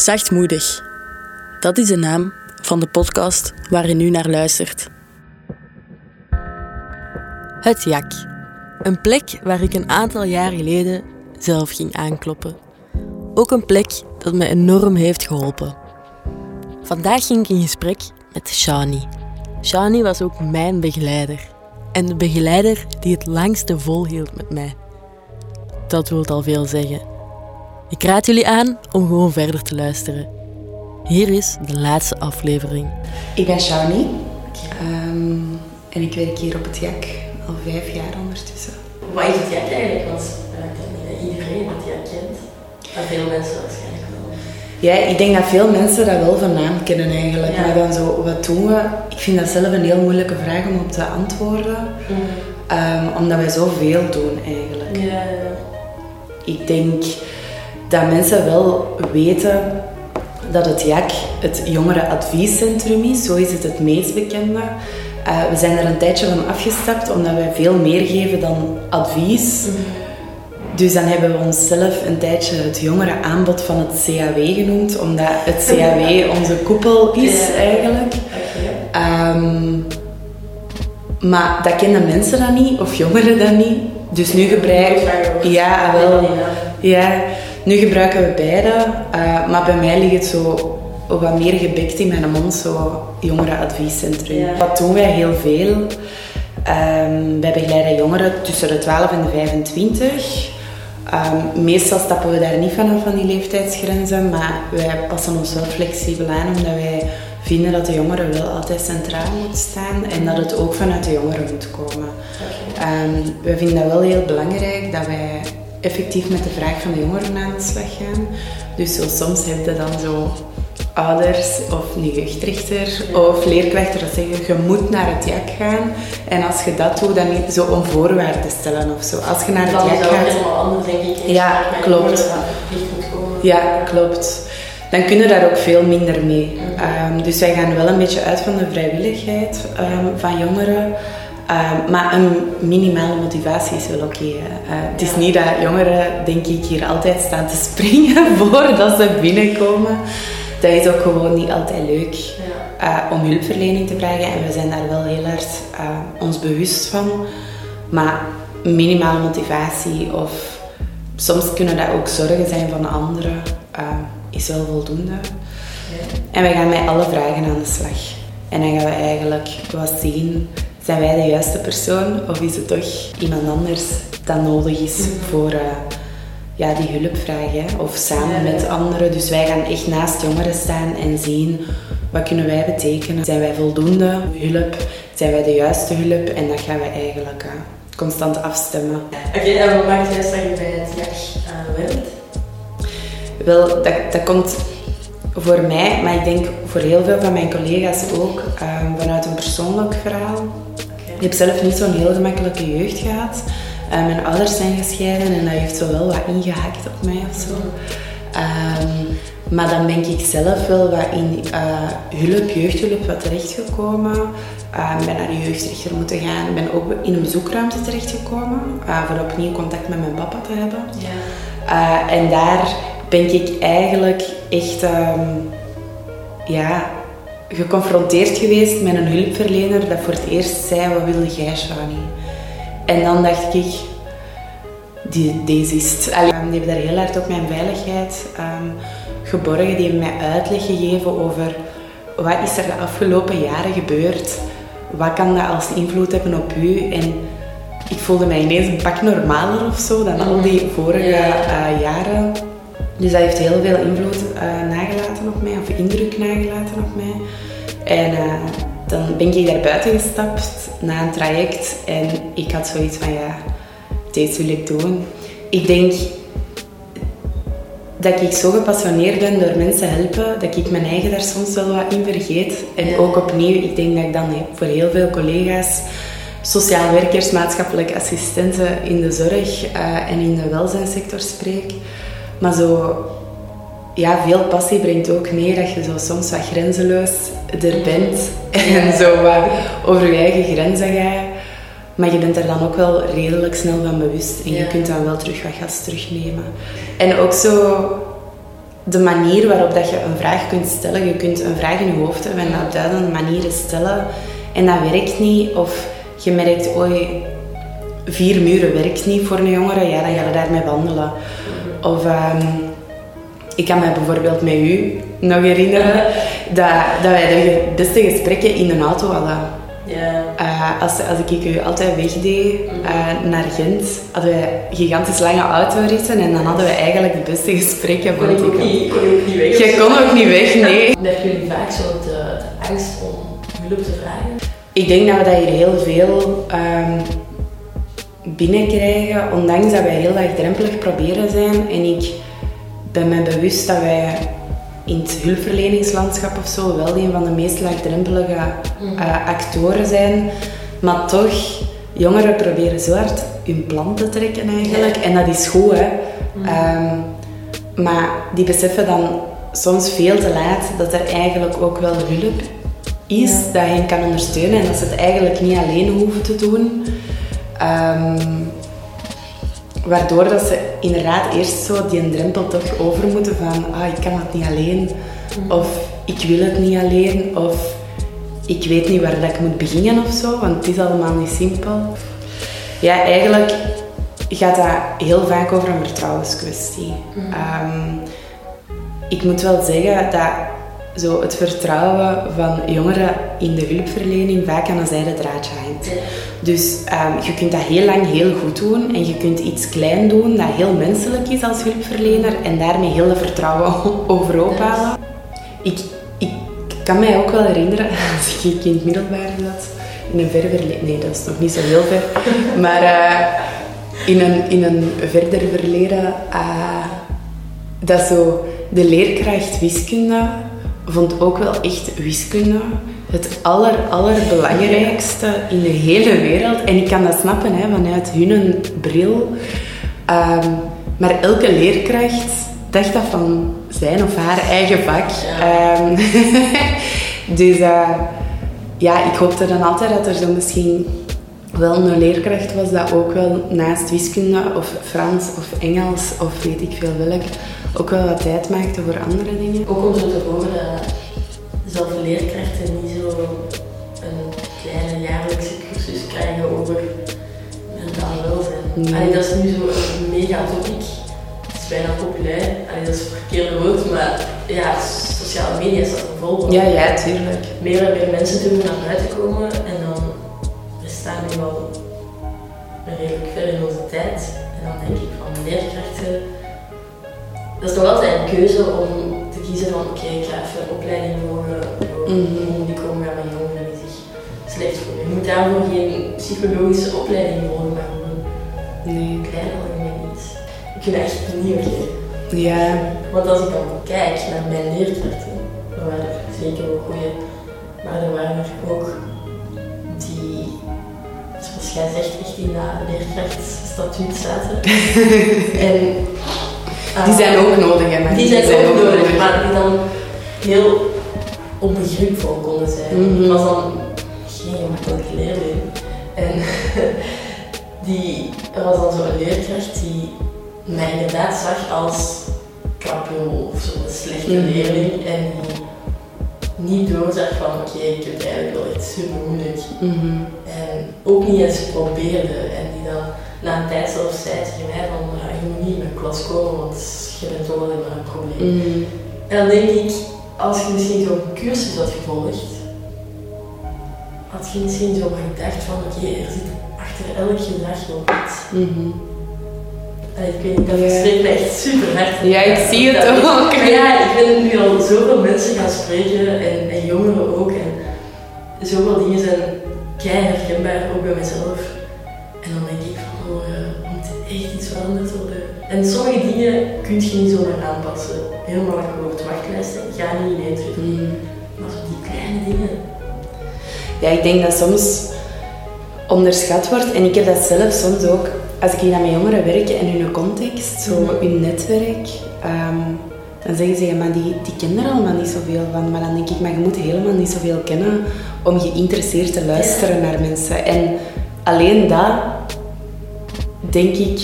Zachtmoedig. Dat is de naam van de podcast waar je nu naar luistert. Het Jak. Een plek waar ik een aantal jaar geleden zelf ging aankloppen. Ook een plek dat me enorm heeft geholpen. Vandaag ging ik in gesprek met Shani. Shani was ook mijn begeleider. En de begeleider die het langste volhield met mij. Dat wil al veel zeggen. Ik raad jullie aan om gewoon verder te luisteren. Hier is de laatste aflevering. Ik ben Shani ehm, en ik werk hier op het JAK al vijf jaar ondertussen. Wat is het JAK eigenlijk? Want ik denk niet dat iedereen het JAK kent. Maar veel mensen waarschijnlijk wel. Ja, ik denk dat veel mensen dat wel van naam kennen eigenlijk. Ja. Maar dan zo, wat doen we? Ik vind dat zelf een heel moeilijke vraag om op te antwoorden. Ehm, omdat wij zoveel doen eigenlijk. Ja, Ik denk dat mensen wel weten dat het JAK het jongerenadviescentrum is. Zo is het het meest bekende. Eh, we zijn er een tijdje van afgestapt omdat wij veel meer geven dan advies. Dus dan hebben we onszelf een tijdje het jongerenaanbod van het CAW genoemd, omdat het CAW onze koepel is Ja. eigenlijk. Ehm, maar dat kennen mensen dan niet, of jongeren dan niet. Dus nu gebruiken Ja, wel. Ja, nu gebruiken we beide. eh, maar bij mij ligt het zo wat meer gebekt in mijn mond, zo jongerenadviescentrum. Ja. Wat doen wij heel veel? Ehm, wij begeleiden jongeren tussen de 12 en de 25. Ehm, meestal stappen we daar niet vanaf van die leeftijdsgrenzen, maar wij passen ons wel flexibel aan omdat wij vinden dat de jongeren wel altijd centraal moet staan en dat het ook vanuit de jongeren moet komen. Ehm, we vinden dat wel heel belangrijk dat wij effectief met de vraag van de jongeren aan de slag gaan. Dus zo, soms heb je dan zo ouders of een jeugdrechter of leerkrachten dat zeggen je moet naar het JAK gaan. En als je dat doet, dan niet zo een voorwaarde stellen of zo. Als je naar het JAK gaat... helemaal anders, denk ik. Ja, klopt. Ja, klopt. Dan kunnen daar ook veel minder mee. Ehm, dus wij gaan wel een beetje uit van de vrijwilligheid ehm, van jongeren. Ehm, maar een minimale motivatie is wel oké. Eh, het is niet dat jongeren, denk ik, hier altijd staan te springen voordat ze binnenkomen. Dat is ook gewoon niet altijd leuk eh, om hulpverlening te vragen. En we zijn daar wel heel hard eh, ons bewust van. Maar minimale motivatie of soms kunnen dat ook zorgen zijn van anderen, is wel voldoende. En wij gaan met alle vragen aan de slag. En dan gaan we eigenlijk wat zien, zijn wij de juiste persoon of is het toch iemand anders dat nodig is voor eh, ja, die hulpvraag. Of samen met anderen. Dus wij gaan echt naast jongeren staan en zien wat kunnen wij betekenen. Zijn wij voldoende hulp? Zijn wij de juiste hulp? En dat gaan we eigenlijk eh, constant afstemmen. Oké, en wat maakt jij straks bij het JAK uh, werkt? Wel, dat, dat komt voor mij, maar ik denk voor heel veel van mijn collega's ook, vanuit een persoonlijk verhaal. Ik heb zelf niet zo'n heel gemakkelijke jeugd gehad. Eh, mijn ouders zijn gescheiden en dat heeft zo wel wat ingehakt op mij of zo. Ehm, maar dan ben ik zelf wel wat in eh, hulp, jeugdhulp wat terechtgekomen. Uh, ben naar de jeugdrechter moeten gaan. Ben ook in een bezoekruimte terechtgekomen. eh voor opnieuw contact met mijn papa te hebben. Ja. Uh, en daar ben ik eigenlijk echt ehm, ja, geconfronteerd geweest met een hulpverlener dat voor het eerst zei, wat wilde jij, Shani? En dan dacht ik, die, deze is het. Allee, die hebben daar heel hard op mijn veiligheid ehm, geborgen. Die hebben mij uitleg gegeven over wat is er de afgelopen jaren gebeurd. Wat kan dat als invloed hebben op u? En ik voelde mij ineens een pak normaler of zo dan al die vorige Ja. eh, jaren. Dus dat heeft heel veel invloed eh, nagelaten op mij, of indruk nagelaten op mij. En eh, dan ben ik daar buiten gestapt na een traject en ik had zoiets van ja, deze wil ik doen. Ik denk dat ik zo gepassioneerd ben door mensen helpen, dat ik mijn eigen daar soms wel wat in vergeet. En Ja. ook opnieuw, ik denk dat ik dan voor heel veel collega's, sociaal werkers, maatschappelijke assistenten in de zorg eh, en in de welzijnssector spreek. Maar zo, ja, veel passie brengt ook mee dat je zo soms wat grenzeloos er bent en zo wat over je eigen grenzen gaat. Maar je bent er dan ook wel redelijk snel van bewust en Ja. je kunt dan wel terug wat gas terugnemen. En ook zo de manier waarop dat je een vraag kunt stellen. Je kunt een vraag in je hoofd hebben en dat op duidende manieren stellen. En dat werkt niet. Of je merkt, oei, vier muren werkt niet voor een jongere. Ja, dan ga je daarmee wandelen. Of ehm, ik kan me bijvoorbeeld met u nog herinneren dat, dat wij de beste gesprekken in een auto hadden. Ja. Uh, als, als ik u altijd wegdeed uh, naar Gent, hadden wij gigantisch lange autoritten en dan hadden we eigenlijk de beste gesprekken. Kon ik ook niet, kon ook niet weg. Jij kon ook niet weg, nee. Merken jullie vaak zo de, de angst om hulp te vragen? Ik denk dat we dat hier heel veel um, binnenkrijgen, ondanks dat wij heel laagdrempelig proberen zijn. En ik ben me bewust dat wij in het hulpverleningslandschap of zo wel een van de meest laagdrempelige uh, actoren zijn. Maar toch, jongeren proberen zo hard hun plan te trekken eigenlijk. En dat is goed, hè. Um, maar die beseffen dan soms veel te laat dat er eigenlijk ook wel hulp is ja. dat hen kan ondersteunen en dat ze het eigenlijk niet alleen hoeven te doen. Um, waardoor dat ze inderdaad eerst zo die drempel toch over moeten van ah, ik kan het niet alleen. Of ik wil het niet alleen. Of ik weet niet waar dat ik moet beginnen of zo, want het is allemaal niet simpel. Ja, eigenlijk gaat dat heel vaak over een vertrouwenskwestie. Mm. Um, ik moet wel zeggen dat zo het vertrouwen van jongeren in de hulpverlening vaak aan een zijde draadje hangt. Dus um, je kunt dat heel lang heel goed doen en je kunt iets klein doen dat heel menselijk is als hulpverlener en daarmee heel de vertrouwen overhoop halen. Ik, ik kan mij ook wel herinneren, als ik in het middelbaar zat, in een ver verleden, nee dat is nog niet zo heel ver, maar uh, in, een, in een verder verleden, uh, dat zo de leerkracht wiskunde vond ook wel echt wiskunde het aller, allerbelangrijkste in de hele wereld. En ik kan dat snappen hè, vanuit hun bril. Um, maar elke leerkracht dacht dat van zijn of haar eigen vak. Ja. Um, dus uh, ja, ik hoopte dan altijd dat er zo misschien wel een leerkracht was dat ook wel naast wiskunde of Frans of Engels of weet ik veel welk ook wel wat tijd maakte voor andere dingen. Ook om zo te horen dat zelfs leerkrachten niet zo een kleine jaarlijkse cursus krijgen over mentaal welzijn. Nee. Dat is nu zo een mega topic. Het is bijna populair. Allee, dat is het verkeerde woord, maar ja, sociale media staat er vol van. Ja, ja, tuurlijk. Meer en meer mensen doen naar buiten komen en dan we staan nu al redelijk ver in onze tijd. En dan denk ik van leerkrachten, dat is nog altijd een keuze om te kiezen van oké, okay, ik ga even een opleiding volgen mm-hmm. die komen met jongeren die zich slecht voelen. Je moet daarvoor geen psychologische opleiding volgen, maar gewoon nee. klein algemeen iets. Ik vind dat echt niet oké. Ja. Want als ik dan kijk naar mijn leerkrachten, er waren er zeker wel goede, maar er waren er ook die, zoals jij zegt, echt in dat leerkrachtstatuut zaten. en die zijn ook nodig, hè? Die zijn, zijn ook, ook nodig, maar die dan heel onbegripvol konden zijn. Mm -hmm. Ik was dan geen gemakkelijke leerling. En die, er was dan zo'n leerkracht die mij inderdaad zag als krapul of zo'n slechte mm -hmm. leerling. En die niet doorzag van oké, okay, ik heb het eigenlijk wel echt super moeilijk. Mm -hmm. En ook niet eens probeerde. En die dan na een tijd zelfs zei tegen mij van je moet niet in mijn klas komen, want je bent toch alleen maar een probleem. Mm. En dan denk ik, als je misschien zo'n cursus had gevolgd, had je misschien zo gedacht van oké, okay, er zit achter elk gedrag wel iets. Mm -hmm. ik weet niet, dat yeah. me echt super hard. Ja, ik zie het ook. Maar ja, ik ben nu al zoveel mensen gaan spreken en, en jongeren ook. En zoveel dingen zijn kei herkenbaar, ook bij mezelf. Veranderd worden. En sommige dingen kun je niet zomaar aanpassen. Helemaal akkoord, wachtlijsten, ga niet in één mm. Maar zo die kleine dingen. Ja, ik denk dat soms onderschat wordt, en ik heb dat zelf soms ook, als ik hier naar mijn jongeren werk en hun context, zo mm. hun netwerk, um, dan zeggen ze, ja, maar die, die kennen er allemaal niet zoveel van. Maar dan denk ik, maar je moet helemaal niet zoveel kennen om geïnteresseerd te luisteren naar mensen. En alleen dat, denk ik,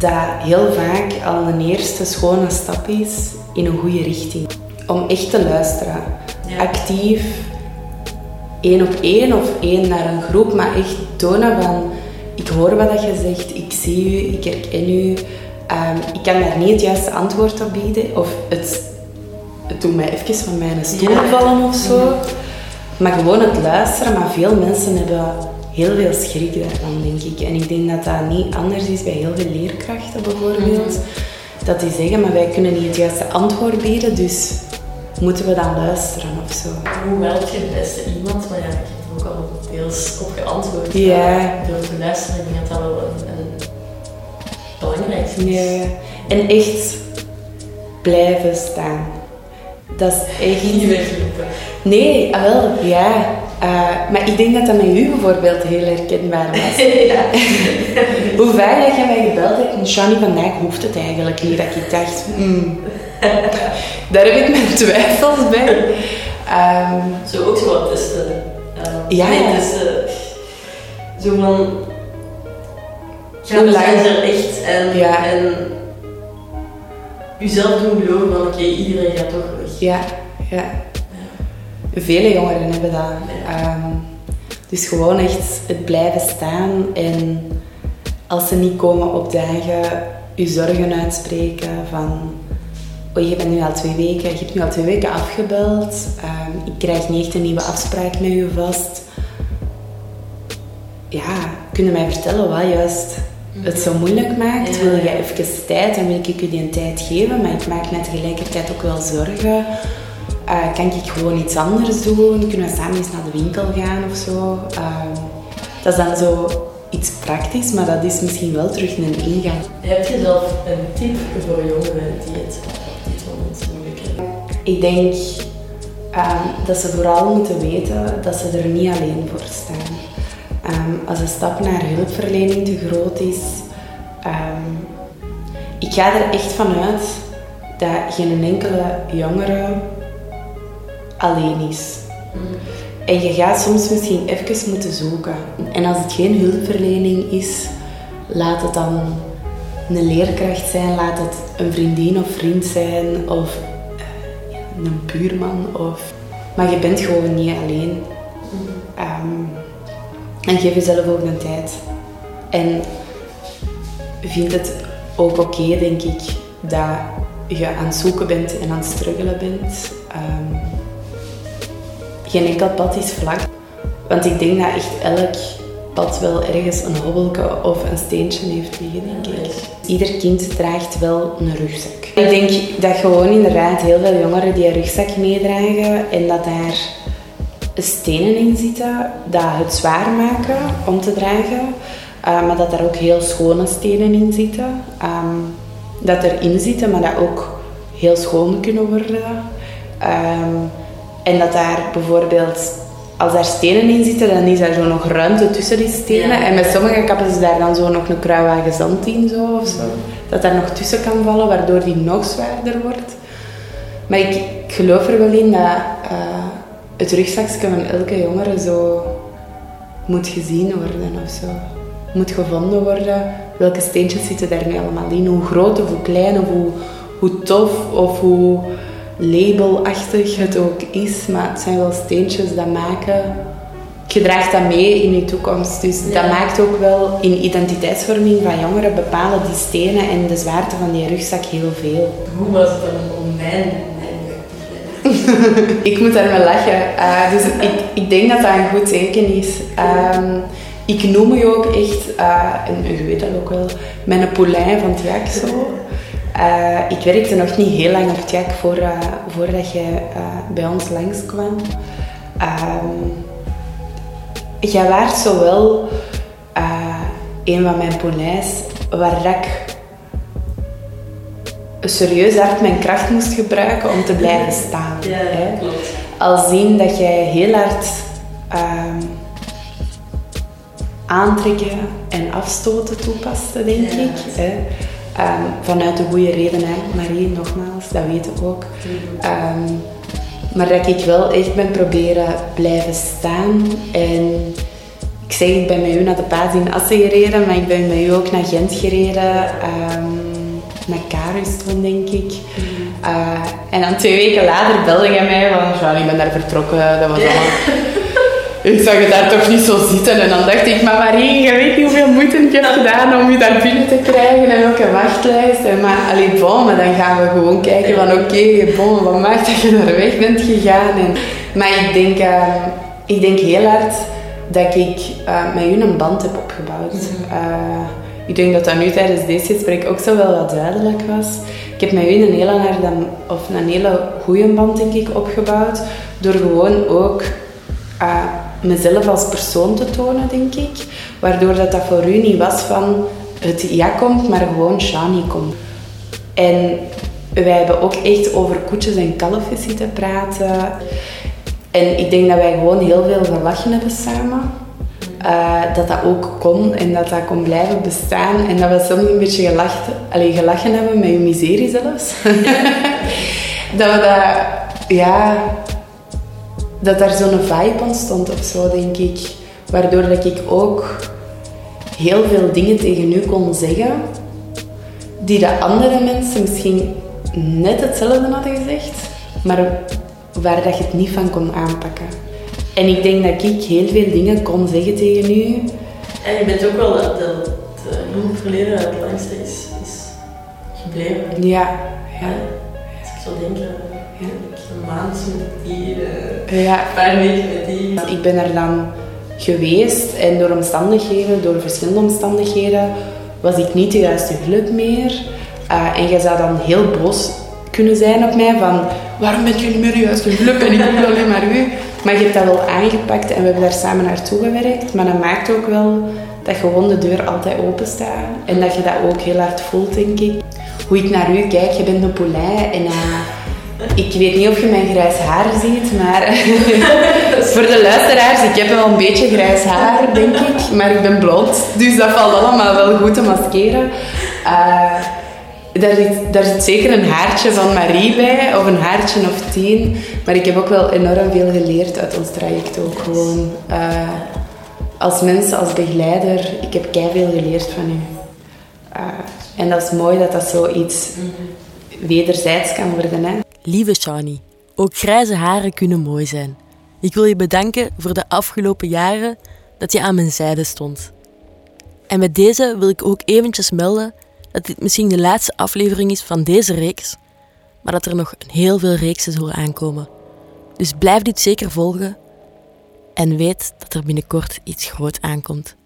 dat heel vaak al een eerste schone stap is in een goede richting. Om echt te luisteren. Actief, één op één of één naar een groep, maar echt tonen van ik hoor wat dat je zegt, ik zie u, ik herken u. Ehm, ik kan daar niet het juiste antwoord op bieden of het, het doet mij even van mijn stoel vallen of zo. Maar gewoon het luisteren, maar veel mensen hebben heel veel schrik daarvan, denk ik. En ik denk dat dat niet anders is bij heel veel leerkrachten bijvoorbeeld. Mhm. Dat die zeggen, maar wij kunnen niet het juiste antwoord bieden, dus moeten we dan luisteren of zo. Hoe help je het beste iemand? Maar ja, ik heb er ook al deels op geantwoord. Ja. Door te luisteren, ik denk dat dat wel een, een belangrijk is. Ja. En echt blijven staan. Dat is echt... Niet weglopen. Nee, ah, wel, ja. Uh, maar ik denk dat dat met u bijvoorbeeld heel herkenbaar was. Hoe vaak dat je mij gebeld hebt, en Shani, vandaag hoeft het eigenlijk niet. Dat ik dacht, hmm, daar heb ik mijn twijfels bij. Um, zo ook zo wat testen. Uh, ja. Nee, testen. Zo van... Gaan we er echt en, ja. en jezelf doen geloven van oké, iedereen gaat toch weg. Ja, ja. Vele jongeren hebben dat. Um, dus gewoon echt het blijven staan en als ze niet komen opdagen, je zorgen uitspreken van oh, je bent nu al twee weken, je hebt nu al twee weken afgebeld, um, ik krijg niet echt een nieuwe afspraak met je vast. Ja, kunnen mij vertellen wat juist het zo moeilijk maakt? Wil je even tijd, dan wil ik je die tijd geven, maar ik maak me tegelijkertijd ook wel zorgen. Uh, kan ik gewoon iets anders doen? Kunnen we samen eens naar de winkel gaan of zo? Uh, dat is dan zo iets praktisch, maar dat is misschien wel terug een ingang. Heb je zelf een tip voor jongeren die het op dit moment moeilijk hebben? Ik denk uh, dat ze vooral moeten weten dat ze er niet alleen voor staan. Um, als de stap naar hulpverlening te groot is, um, ik ga er echt vanuit dat geen enkele jongere alleen is. En je gaat soms misschien even moeten zoeken. En als het geen hulpverlening is, laat het dan een leerkracht zijn, laat het een vriendin of vriend zijn of uh, een buurman. Of... Maar je bent gewoon niet alleen. Um, en geef jezelf ook de tijd. En vind het ook oké, denk ik, dat je aan het zoeken bent en aan het struggelen bent. Um, geen enkel pad is vlak. Want ik denk dat echt elk pad wel ergens een hobbelke of een steentje heeft liggen, denk ik. Ieder kind draagt wel een rugzak. Ik denk dat gewoon inderdaad heel veel jongeren die een rugzak meedragen en dat daar stenen in zitten dat het zwaar maken om te dragen. Uh, maar dat er ook heel schone stenen in zitten. Um, dat erin zitten, maar dat ook heel schoon kunnen worden. Um, en dat daar bijvoorbeeld, als daar stenen in zitten, dan is er zo nog ruimte tussen die stenen. En met sommige kappen ze daar dan zo nog een kruiwagen zand in zo, of zo. Dat daar nog tussen kan vallen, waardoor die nog zwaarder wordt. Maar ik, ik geloof er wel in dat uh, het rugzakje van elke jongere zo moet gezien worden of zo. Moet gevonden worden. Welke steentjes zitten daar nu allemaal in? Hoe groot of hoe klein of hoe, hoe tof of hoe labelachtig het ook is, maar het zijn wel steentjes dat maken. Je draagt dat mee in je toekomst. Dus dat maakt ook wel in identiteitsvorming van jongeren bepalen die stenen en de zwaarte van die rugzak heel veel. Hoe was het dan om mijn, Ik moet daar wel lachen. Uh, dus ik, ik denk dat dat een goed teken is. Um, ik noem je ook echt, uh, en je weet dat ook wel, mijn poulain van het jak zo. Uh, ik werkte nog niet heel lang op jak voor, uh, voordat jij uh, bij ons langskwam. Um, jij waart zowel een van mijn polijs waar ik serieus hard mijn kracht moest gebruiken om te blijven staan. Ja, hè? klopt. Al zien dat jij heel hard um, aantrekken en afstoten toepaste, denk ja. ik. Hè? Um, vanuit de goede reden, hè. Marie, nogmaals, dat weet ik ook. Um, maar dat ik wel echt ben proberen blijven staan en ik zeg, ik ben met u naar de paas in Assen gereden, maar ik ben met u ook naar Gent gereden. Um, naar Karuston, denk ik. Uh, en dan twee weken later belde hij mij van, ik ben daar vertrokken. Dat was allemaal... ik zag het daar toch niet zo zitten. En dan dacht ik, maar Marie, je weet niet hoeveel moeite ik heb gedaan om je daar binnen te krijgen en welke wachtlijst. En maar, allee, bon, maar dan gaan we gewoon kijken van, oké, okay, bon, wat maakt dat je naar weg bent gegaan? En, maar ik denk, uh, ik denk heel hard dat ik uh, met u een band heb opgebouwd. Uh, ik denk dat dat nu tijdens deze gesprek ook zo wel wat duidelijk was. Ik heb met u een hele, of een hele goede band denk ik, opgebouwd. Door gewoon ook uh, mezelf als persoon te tonen, denk ik. Waardoor dat, dat voor u niet was van het ja komt, maar gewoon Shani komt. En wij hebben ook echt over koetjes en kalfjes zitten praten. En ik denk dat wij gewoon heel veel gelachen hebben samen. Uh, dat dat ook kon en dat dat kon blijven bestaan. En dat we soms een beetje gelacht, allez, gelachen hebben met je miserie zelfs. dat we dat, ja, dat daar zo'n vibe ontstond of zo, denk ik. Waardoor dat ik ook heel veel dingen tegen u kon zeggen, die de andere mensen misschien net hetzelfde hadden gezegd, maar waar dat je het niet van kon aanpakken. En ik denk dat ik heel veel dingen kon zeggen tegen u. En je bent ook wel dat, dat het verleden het langste is, is gebleven. Ja, ja. Als ik zo denk, ja. Een maand met die, uh, ja. een paar weken met die. Ik ben er dan geweest en door omstandigheden, door verschillende omstandigheden, was ik niet de juiste hulp meer. Uh, en je zou dan heel boos kunnen zijn op mij van waarom ben je niet meer de juiste hulp en ik doe alleen maar u. Maar je hebt dat wel aangepakt en we hebben daar samen naartoe gewerkt. Maar dat maakt ook wel dat gewoon de deur altijd open staat. En dat je dat ook heel hard voelt, denk ik. Hoe ik naar u kijk, je bent een poulin en... Uh, ik weet niet of je mijn grijs haar ziet, maar voor de luisteraars, ik heb wel een beetje grijs haar, denk ik. Maar ik ben blond, dus dat valt allemaal wel goed te maskeren. Uh, daar zit, daar zit zeker een haartje van Marie bij, of een haartje of tien. Maar ik heb ook wel enorm veel geleerd uit ons traject ook gewoon. Uh, als mens, als begeleider, ik heb kei veel geleerd van u. Uh, en dat is mooi dat dat zoiets wederzijds kan worden. Hè? Lieve Shani, ook grijze haren kunnen mooi zijn. Ik wil je bedanken voor de afgelopen jaren dat je aan mijn zijde stond. En met deze wil ik ook eventjes melden dat dit misschien de laatste aflevering is van deze reeks, maar dat er nog heel veel reeksen zullen aankomen. Dus blijf dit zeker volgen en weet dat er binnenkort iets groot aankomt.